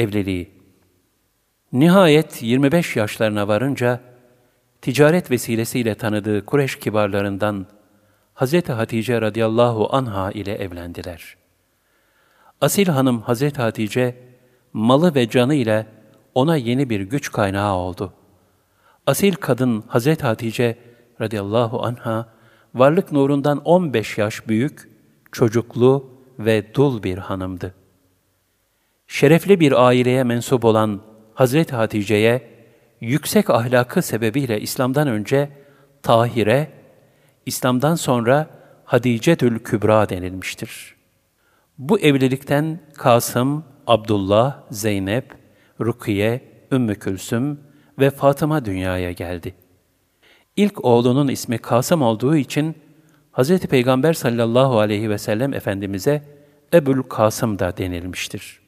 Evliliği Nihayet 25 yaşlarına varınca, ticaret vesilesiyle tanıdığı Kureş kibarlarından Hz. Hatice radıyallahu anha ile evlendiler. Asil hanım Hz. Hatice, malı ve canı ile ona yeni bir güç kaynağı oldu. Asil kadın Hz. Hatice radıyallahu anha, varlık nurundan 15 yaş büyük, çocuklu ve dul bir hanımdı. Şerefli bir aileye mensup olan Hazreti Hatice'ye yüksek ahlakı sebebiyle İslam'dan önce Tahire, İslam'dan sonra Hadicetül Kübra denilmiştir. Bu evlilikten Kasım, Abdullah, Zeynep, Rukiye, Ümmü Külsüm ve Fatıma dünyaya geldi. İlk oğlunun ismi Kasım olduğu için Hz. Peygamber sallallahu aleyhi ve sellem Efendimiz'e Ebul Kasım da denilmiştir.